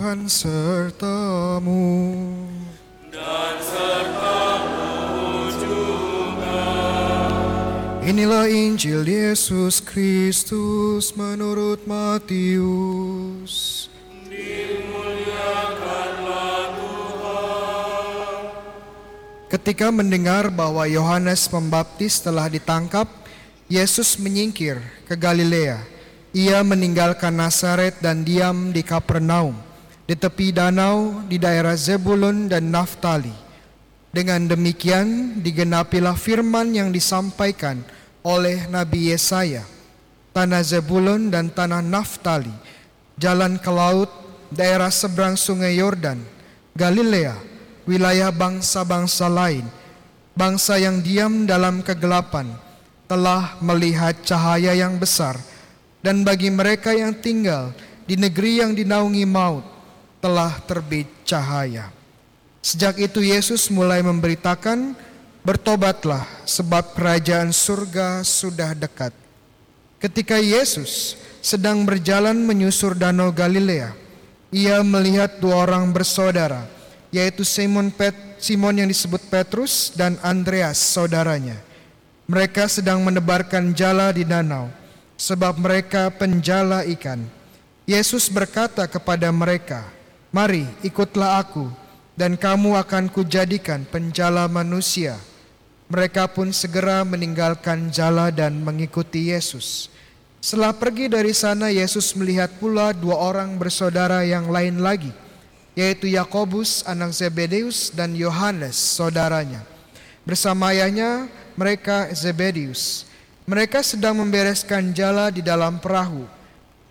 Tuhan sertamu. Inilah Injil Yesus Kristus menurut Matius. Ketika mendengar bahwa Yohanes Pembaptis telah ditangkap, Yesus menyingkir ke Galilea. Ia meninggalkan Nazaret dan diam di Kapernaum, di tepi danau di daerah Zebulun dan Naftali. Dengan demikian digenapilah firman yang disampaikan oleh Nabi Yesaya. Tanah Zebulun dan tanah Naftali, jalan ke laut, daerah seberang sungai Yordan, Galilea, wilayah bangsa-bangsa lain, bangsa yang diam dalam kegelapan, telah melihat cahaya yang besar, dan bagi mereka yang tinggal di negeri yang dinaungi maut, telah terbit cahaya. Sejak itu Yesus mulai memberitakan, bertobatlah sebab kerajaan surga sudah dekat. Ketika Yesus sedang berjalan menyusur danau Galilea, ia melihat dua orang bersaudara, yaitu Simon Pet, Simon yang disebut Petrus dan Andreas saudaranya. Mereka sedang menebarkan jala di danau sebab mereka penjala ikan. Yesus berkata kepada mereka, "Mari, ikutlah aku, dan kamu akan kujadikan penjala manusia." Mereka pun segera meninggalkan jala dan mengikuti Yesus. Setelah pergi dari sana, Yesus melihat pula dua orang bersaudara yang lain lagi, yaitu Yakobus anak Zebedeus dan Yohanes saudaranya. Bersama ayahnya mereka Zebedeus. Mereka sedang membereskan jala di dalam perahu.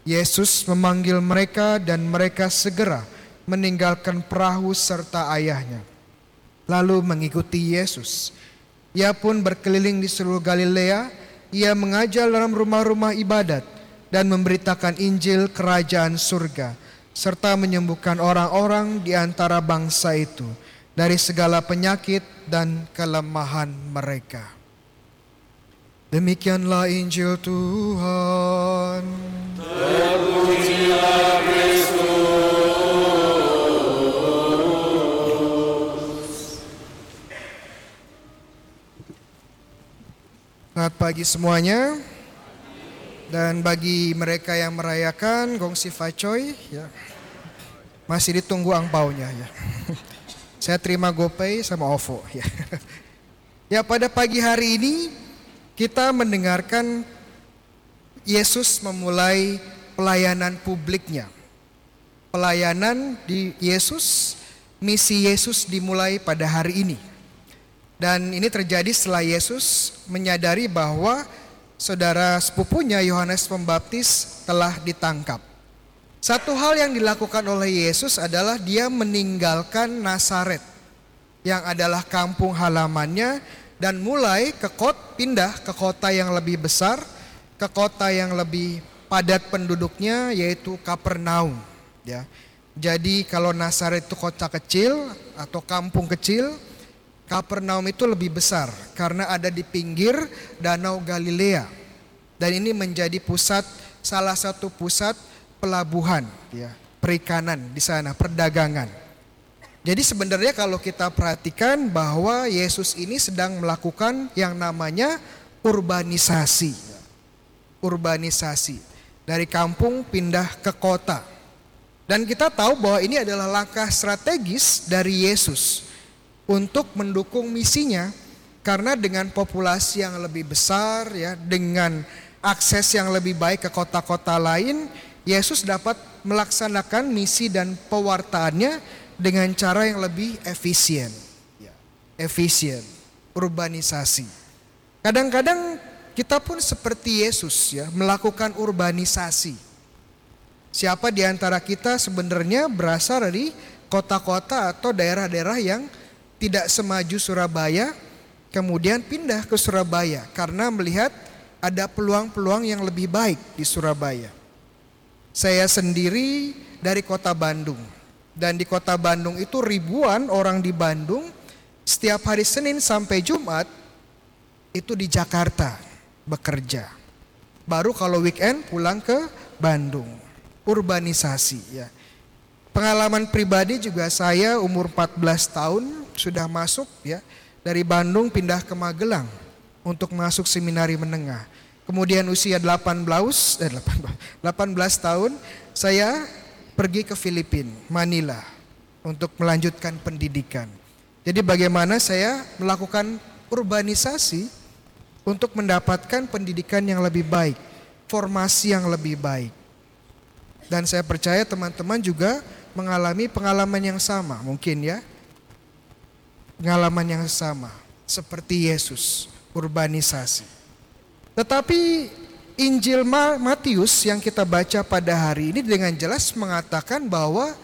Yesus memanggil mereka dan mereka segera meninggalkan perahu serta ayahnya. Lalu mengikuti Yesus. Ia pun berkeliling di seluruh Galilea. Ia mengajar dalam rumah-rumah ibadat dan memberitakan Injil kerajaan surga serta menyembuhkan orang-orang di antara bangsa itu dari segala penyakit dan kelemahan mereka. Demikianlah Injil Tuhan. Selamat pagi semuanya. Dan bagi mereka yang merayakan Gongsi Facoy ya. Masih ditunggu angpaunya ya. Saya terima GoPay sama OVO ya. Ya pada pagi hari ini kita mendengarkan Yesus memulai pelayanan publiknya. Pelayanan di Yesus, misi Yesus dimulai pada hari ini. Dan ini terjadi setelah Yesus menyadari bahwa saudara sepupunya Yohanes Pembaptis telah ditangkap. Satu hal yang dilakukan oleh Yesus adalah dia meninggalkan Nazaret yang adalah kampung halamannya dan mulai ke kota pindah ke kota yang lebih besar, ke kota yang lebih padat penduduknya yaitu Kapernaum, ya. Jadi kalau Nazaret itu kota kecil atau kampung kecil, Kapernaum itu lebih besar karena ada di pinggir Danau Galilea. Dan ini menjadi pusat salah satu pusat pelabuhan ya, perikanan di sana, perdagangan. Jadi sebenarnya kalau kita perhatikan bahwa Yesus ini sedang melakukan yang namanya urbanisasi. Urbanisasi. Dari kampung pindah ke kota. Dan kita tahu bahwa ini adalah langkah strategis dari Yesus untuk mendukung misinya karena dengan populasi yang lebih besar ya, dengan akses yang lebih baik ke kota-kota lain, Yesus dapat melaksanakan misi dan pewartaannya dengan cara yang lebih efisien. Ya, efisien, urbanisasi. Kadang-kadang kita pun seperti Yesus ya, melakukan urbanisasi. Siapa di antara kita sebenarnya berasal dari kota-kota atau daerah-daerah yang tidak semaju Surabaya, kemudian pindah ke Surabaya karena melihat ada peluang-peluang yang lebih baik di Surabaya. Saya sendiri dari kota Bandung. Dan di kota Bandung itu ribuan orang di Bandung setiap hari Senin sampai Jumat itu di Jakarta bekerja. Baru kalau weekend pulang ke Bandung. Urbanisasi ya. pengalaman pribadi juga saya umur 14 tahun sudah masuk ya dari Bandung pindah ke Magelang untuk masuk seminari menengah. Kemudian usia 18, eh 18, 18 tahun saya pergi ke Filipina, Manila untuk melanjutkan pendidikan. Jadi bagaimana saya melakukan urbanisasi untuk mendapatkan pendidikan yang lebih baik, formasi yang lebih baik. Dan saya percaya teman-teman juga mengalami pengalaman yang sama, mungkin ya. Pengalaman yang sama seperti Yesus, urbanisasi. Tetapi Injil Matius yang kita baca pada hari ini dengan jelas mengatakan bahwa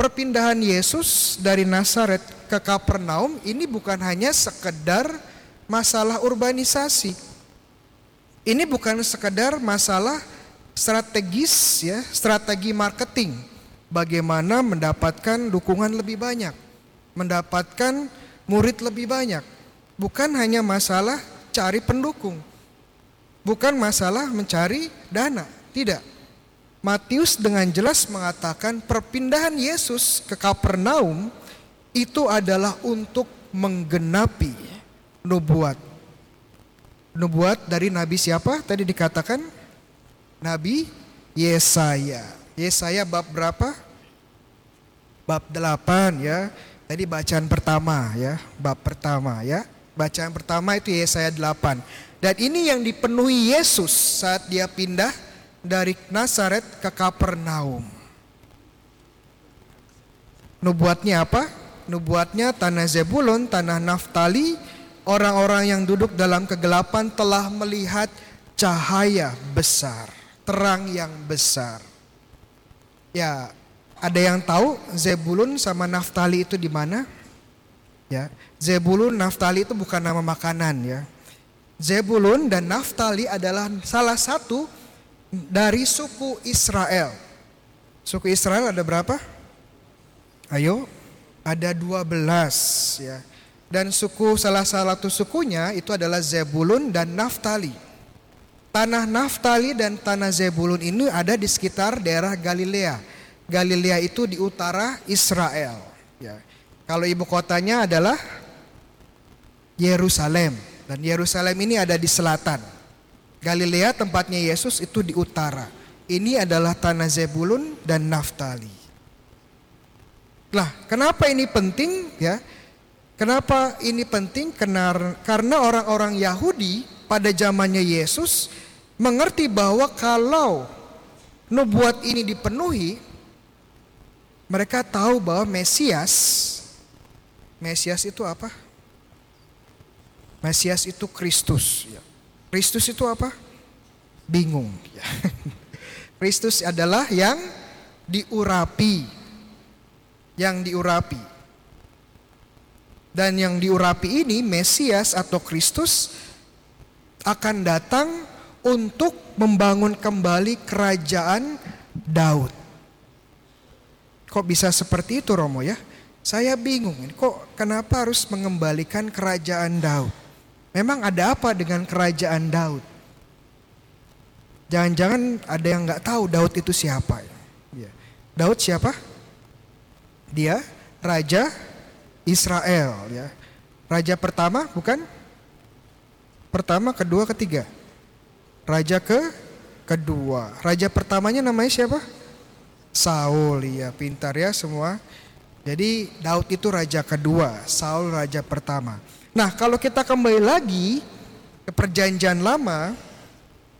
perpindahan Yesus dari Nazaret ke Kapernaum ini bukan hanya sekedar masalah urbanisasi. Ini bukan sekedar masalah strategis ya, strategi marketing. Bagaimana mendapatkan dukungan lebih banyak, mendapatkan murid lebih banyak. Bukan hanya masalah cari pendukung. Bukan masalah mencari dana, tidak. Matius dengan jelas mengatakan perpindahan Yesus ke Kapernaum itu adalah untuk menggenapi nubuat. Nubuat dari nabi siapa? Tadi dikatakan Nabi Yesaya. Yesaya bab berapa? Bab 8 ya. Tadi bacaan pertama ya, bab pertama ya. Bacaan pertama itu Yesaya 8. Dan ini yang dipenuhi Yesus saat dia pindah dari Nazaret ke Kapernaum. Nubuatnya apa? Nubuatnya tanah Zebulon, tanah Naftali, orang-orang yang duduk dalam kegelapan telah melihat cahaya besar terang yang besar. Ya, ada yang tahu Zebulun sama Naftali itu di mana? Ya, Zebulun, Naftali itu bukan nama makanan ya. Zebulun dan Naftali adalah salah satu dari suku Israel. Suku Israel ada berapa? Ayo, ada 12 ya. Dan suku salah satu sukunya itu adalah Zebulun dan Naftali. Tanah Naftali dan tanah Zebulun ini ada di sekitar daerah Galilea. Galilea itu di utara Israel. Ya. Kalau ibu kotanya adalah Yerusalem dan Yerusalem ini ada di selatan. Galilea tempatnya Yesus itu di utara. Ini adalah tanah Zebulun dan Naftali. Lah, kenapa ini penting ya? Kenapa ini penting? Karena orang-orang Yahudi pada zamannya Yesus mengerti bahwa kalau nubuat ini dipenuhi, mereka tahu bahwa Mesias, Mesias itu apa? Mesias itu Kristus. Ya. Kristus itu apa? Bingung. Ya. Kristus adalah yang diurapi, yang diurapi. Dan yang diurapi ini Mesias atau Kristus akan datang untuk membangun kembali kerajaan Daud. Kok bisa seperti itu Romo ya? Saya bingung, kok kenapa harus mengembalikan kerajaan Daud? Memang ada apa dengan kerajaan Daud? Jangan-jangan ada yang nggak tahu Daud itu siapa? Ya. Daud siapa? Dia raja Israel ya. Raja pertama bukan? Pertama, kedua, ketiga. Raja ke kedua. Raja pertamanya namanya siapa? Saul, ya pintar ya semua. Jadi Daud itu raja kedua, Saul raja pertama. Nah kalau kita kembali lagi ke perjanjian lama,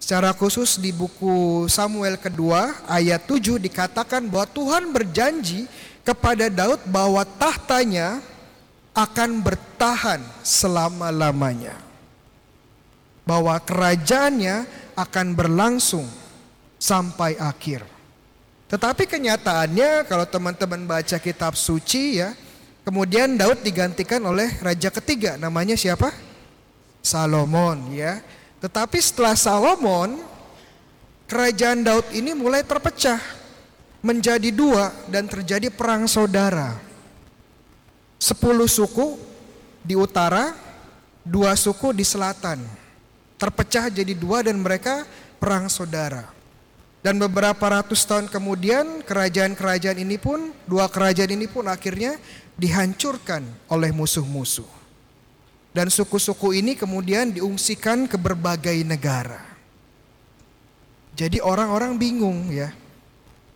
secara khusus di buku Samuel kedua ayat 7 dikatakan bahwa Tuhan berjanji kepada Daud bahwa tahtanya akan bertahan selama-lamanya bahwa kerajaannya akan berlangsung sampai akhir. Tetapi kenyataannya kalau teman-teman baca kitab suci ya, kemudian Daud digantikan oleh raja ketiga namanya siapa? Salomon ya. Tetapi setelah Salomon kerajaan Daud ini mulai terpecah menjadi dua dan terjadi perang saudara. Sepuluh suku di utara, dua suku di selatan terpecah jadi dua dan mereka perang saudara. Dan beberapa ratus tahun kemudian kerajaan-kerajaan ini pun, dua kerajaan ini pun akhirnya dihancurkan oleh musuh-musuh. Dan suku-suku ini kemudian diungsikan ke berbagai negara. Jadi orang-orang bingung ya.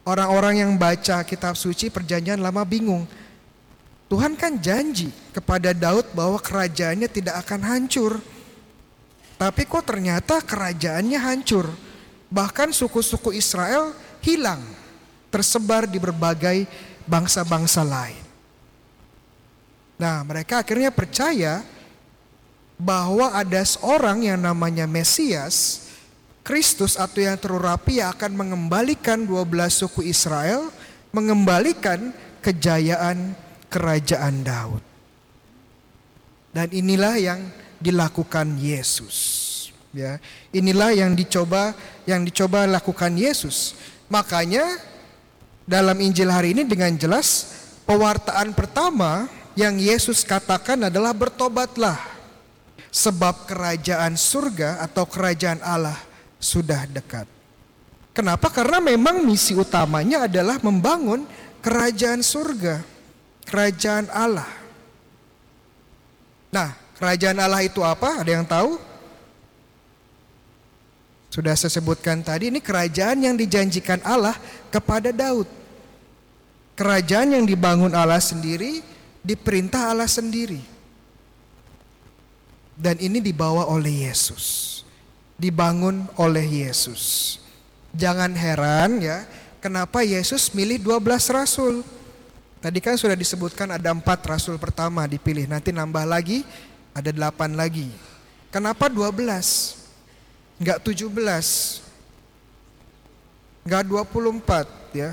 Orang-orang yang baca kitab suci perjanjian lama bingung. Tuhan kan janji kepada Daud bahwa kerajaannya tidak akan hancur. Tapi kok ternyata kerajaannya hancur. Bahkan suku-suku Israel hilang, tersebar di berbagai bangsa-bangsa lain. Nah, mereka akhirnya percaya bahwa ada seorang yang namanya Mesias, Kristus atau yang terurapi yang akan mengembalikan 12 suku Israel, mengembalikan kejayaan kerajaan Daud. Dan inilah yang dilakukan Yesus ya. Inilah yang dicoba yang dicoba lakukan Yesus. Makanya dalam Injil hari ini dengan jelas pewartaan pertama yang Yesus katakan adalah bertobatlah sebab kerajaan surga atau kerajaan Allah sudah dekat. Kenapa? Karena memang misi utamanya adalah membangun kerajaan surga, kerajaan Allah. Nah, kerajaan Allah itu apa? Ada yang tahu? Sudah saya sebutkan tadi ini kerajaan yang dijanjikan Allah kepada Daud. Kerajaan yang dibangun Allah sendiri, diperintah Allah sendiri. Dan ini dibawa oleh Yesus. Dibangun oleh Yesus. Jangan heran ya, kenapa Yesus milih 12 rasul. Tadi kan sudah disebutkan ada empat rasul pertama dipilih, nanti nambah lagi ada delapan lagi. Kenapa 12? Enggak 17. Enggak 24 ya.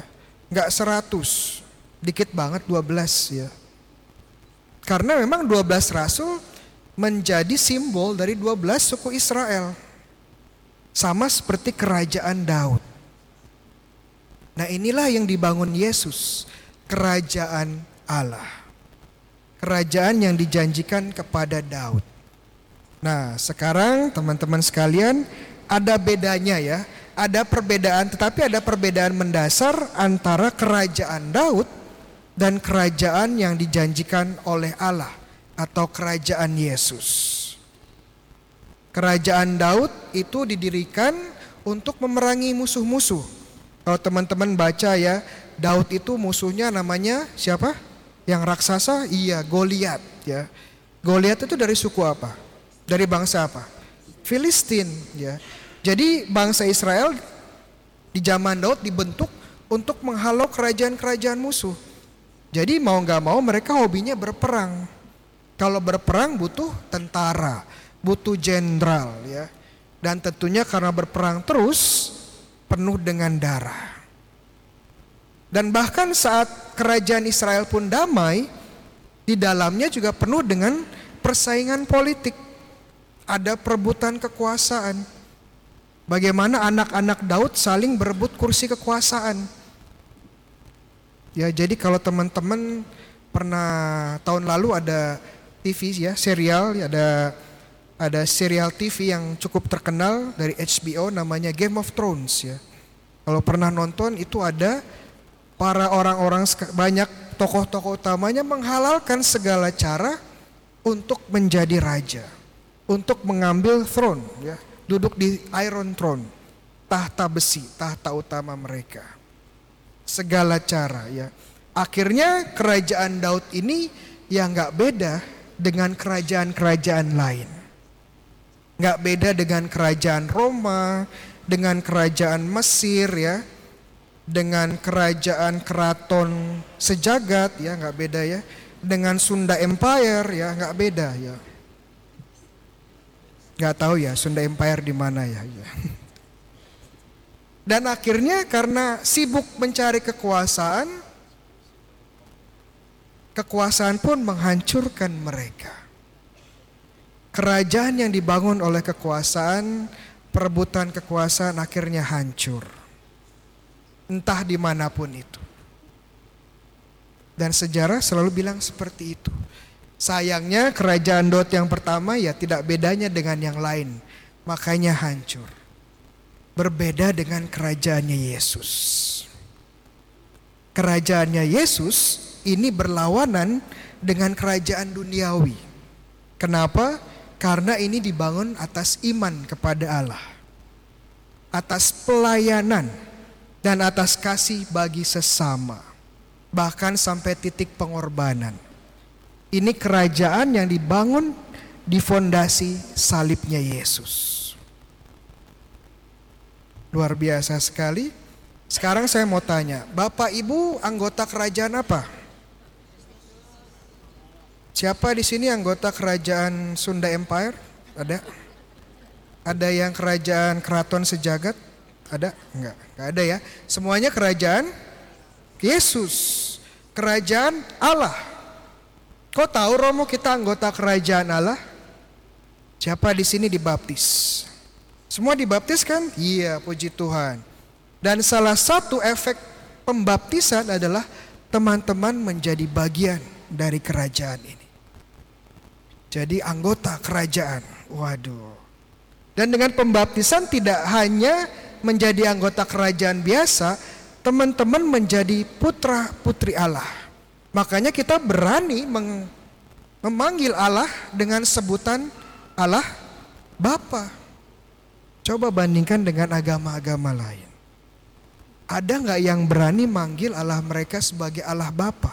Enggak 100. Dikit banget 12 ya. Karena memang 12 rasul menjadi simbol dari 12 suku Israel. Sama seperti kerajaan Daud. Nah inilah yang dibangun Yesus. Kerajaan Allah. Kerajaan yang dijanjikan kepada Daud. Nah, sekarang teman-teman sekalian ada bedanya ya. Ada perbedaan tetapi ada perbedaan mendasar antara kerajaan Daud dan kerajaan yang dijanjikan oleh Allah atau kerajaan Yesus. Kerajaan Daud itu didirikan untuk memerangi musuh-musuh. Kalau teman-teman baca ya, Daud itu musuhnya namanya siapa? Yang raksasa? Iya, Goliat ya. Goliat itu dari suku apa? Dari bangsa apa? Filistin ya. Jadi bangsa Israel di zaman Daud dibentuk untuk menghalau kerajaan-kerajaan musuh. Jadi mau nggak mau mereka hobinya berperang. Kalau berperang butuh tentara, butuh jenderal ya. Dan tentunya karena berperang terus penuh dengan darah. Dan bahkan saat kerajaan Israel pun damai, di dalamnya juga penuh dengan persaingan politik ada perebutan kekuasaan. Bagaimana anak-anak Daud saling berebut kursi kekuasaan. Ya, jadi kalau teman-teman pernah tahun lalu ada TV ya, serial, ada ada serial TV yang cukup terkenal dari HBO namanya Game of Thrones ya. Kalau pernah nonton itu ada para orang-orang banyak tokoh-tokoh utamanya menghalalkan segala cara untuk menjadi raja untuk mengambil throne ya, duduk di Iron Throne, tahta besi, tahta utama mereka. Segala cara ya. Akhirnya kerajaan Daud ini yang nggak beda dengan kerajaan-kerajaan lain. Nggak beda dengan kerajaan Roma, dengan kerajaan Mesir ya, dengan kerajaan keraton sejagat ya nggak beda ya, dengan Sunda Empire ya nggak beda ya. Gak tahu ya Sunda Empire di mana ya. Dan akhirnya karena sibuk mencari kekuasaan, kekuasaan pun menghancurkan mereka. Kerajaan yang dibangun oleh kekuasaan, perebutan kekuasaan akhirnya hancur. Entah di mana pun itu. Dan sejarah selalu bilang seperti itu. Sayangnya kerajaan Dot yang pertama ya tidak bedanya dengan yang lain. Makanya hancur. berbeda dengan kerajaannya Yesus. Kerajaannya Yesus ini berlawanan dengan kerajaan duniawi. Kenapa? Karena ini dibangun atas iman kepada Allah, atas pelayanan, dan atas kasih bagi sesama, bahkan sampai titik pengorbanan. Ini kerajaan yang dibangun di fondasi salibnya Yesus. Luar biasa sekali. Sekarang saya mau tanya, Bapak Ibu anggota kerajaan apa? Siapa di sini anggota kerajaan Sunda Empire? Ada? Ada yang kerajaan keraton sejagat? Ada? Enggak, enggak ada ya. Semuanya kerajaan Yesus. Kerajaan Allah. Kau tahu Romo kita anggota kerajaan Allah? Siapa di sini dibaptis? Semua dibaptis kan? Iya, puji Tuhan. Dan salah satu efek pembaptisan adalah teman-teman menjadi bagian dari kerajaan ini. Jadi anggota kerajaan. Waduh. Dan dengan pembaptisan tidak hanya menjadi anggota kerajaan biasa, teman-teman menjadi putra putri Allah. Makanya kita berani memanggil Allah dengan sebutan Allah Bapa. Coba bandingkan dengan agama-agama lain. Ada nggak yang berani manggil Allah mereka sebagai Allah Bapa?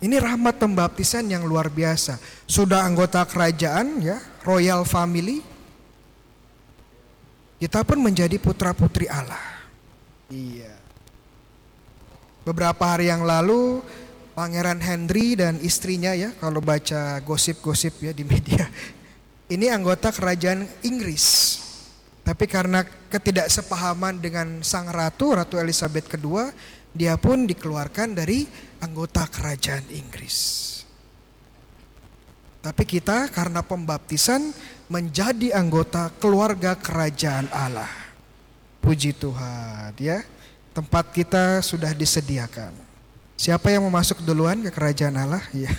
Ini rahmat pembaptisan yang luar biasa. Sudah anggota kerajaan ya, royal family. Kita pun menjadi putra-putri Allah. Iya. Beberapa hari yang lalu Pangeran Henry dan istrinya ya kalau baca gosip-gosip ya di media ini anggota kerajaan Inggris. Tapi karena ketidaksepahaman dengan sang ratu, Ratu Elizabeth II, dia pun dikeluarkan dari anggota kerajaan Inggris. Tapi kita karena pembaptisan menjadi anggota keluarga kerajaan Allah. Puji Tuhan ya. Tempat kita sudah disediakan. Siapa yang mau masuk duluan ke kerajaan Allah? Ya.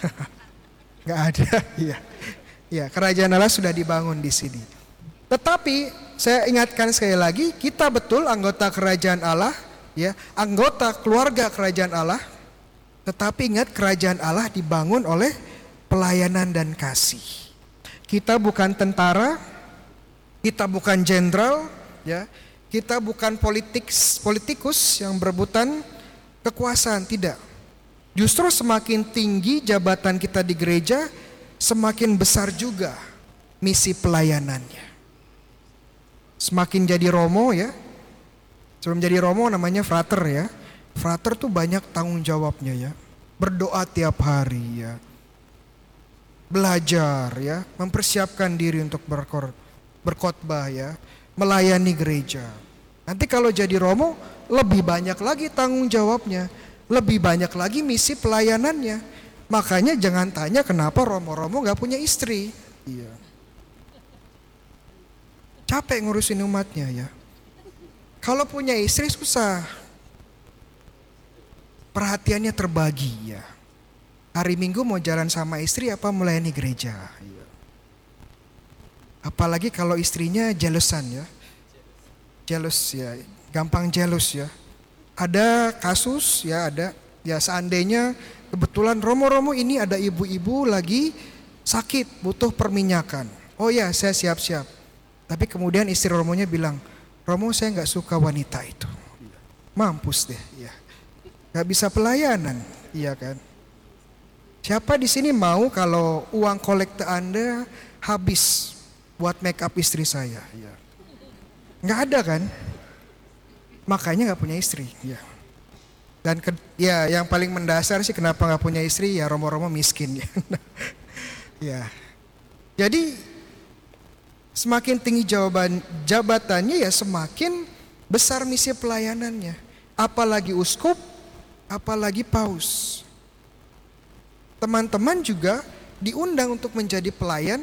Gak ada. Ya. Ya, kerajaan Allah sudah dibangun di sini. Tetapi saya ingatkan sekali lagi, kita betul anggota kerajaan Allah, ya, anggota keluarga kerajaan Allah. Tetapi ingat kerajaan Allah dibangun oleh pelayanan dan kasih. Kita bukan tentara, kita bukan jenderal, ya. Kita bukan politik politikus yang berebutan kekuasaan, tidak. Justru semakin tinggi jabatan kita di gereja, semakin besar juga misi pelayanannya. Semakin jadi romo ya, sebelum jadi romo namanya frater ya. Frater tuh banyak tanggung jawabnya ya. Berdoa tiap hari ya. Belajar ya, mempersiapkan diri untuk berkor, berkhotbah ya, melayani gereja. Nanti kalau jadi romo lebih banyak lagi tanggung jawabnya, lebih banyak lagi misi pelayanannya. Makanya jangan tanya kenapa Romo-Romo gak punya istri. Iya. Capek ngurusin umatnya ya. Kalau punya istri susah. Perhatiannya terbagi ya. Hari Minggu mau jalan sama istri apa melayani gereja. Iya. Apalagi kalau istrinya jealousan ya. Jealous ya, gampang jealous ya. Ada kasus ya ada ya seandainya kebetulan Romo-Romo ini ada ibu-ibu lagi sakit, butuh perminyakan. Oh ya, saya siap-siap. Tapi kemudian istri Romonya bilang, Romo saya nggak suka wanita itu. Mampus deh, ya. Gak bisa pelayanan, iya kan? Siapa di sini mau kalau uang kolektor Anda habis buat make up istri saya? Ya. Nggak ada kan? Makanya nggak punya istri. Ya. Dan ke, ya yang paling mendasar sih kenapa nggak punya istri ya romo-romo miskin ya. ya. Jadi semakin tinggi jawaban jabatannya ya semakin besar misi pelayanannya. Apalagi uskup, apalagi paus. Teman-teman juga diundang untuk menjadi pelayan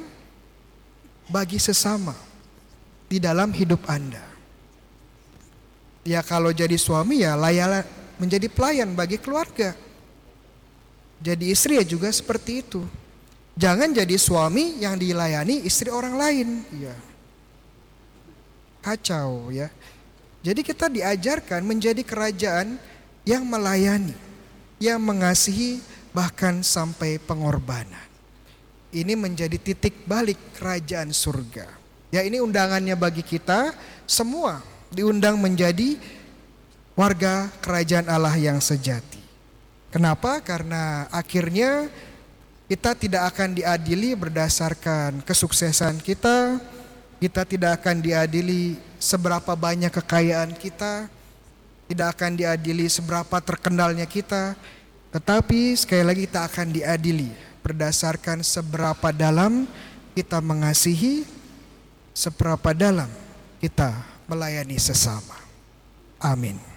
bagi sesama di dalam hidup Anda. Ya kalau jadi suami ya layalah menjadi pelayan bagi keluarga. Jadi istri ya juga seperti itu. Jangan jadi suami yang dilayani istri orang lain. Ya. kacau ya. Jadi kita diajarkan menjadi kerajaan yang melayani, yang mengasihi bahkan sampai pengorbanan. Ini menjadi titik balik kerajaan surga. Ya ini undangannya bagi kita semua diundang menjadi warga kerajaan Allah yang sejati. Kenapa? Karena akhirnya kita tidak akan diadili berdasarkan kesuksesan kita, kita tidak akan diadili seberapa banyak kekayaan kita, tidak akan diadili seberapa terkenalnya kita, tetapi sekali lagi kita akan diadili berdasarkan seberapa dalam kita mengasihi, seberapa dalam kita melayani sesama. Amin.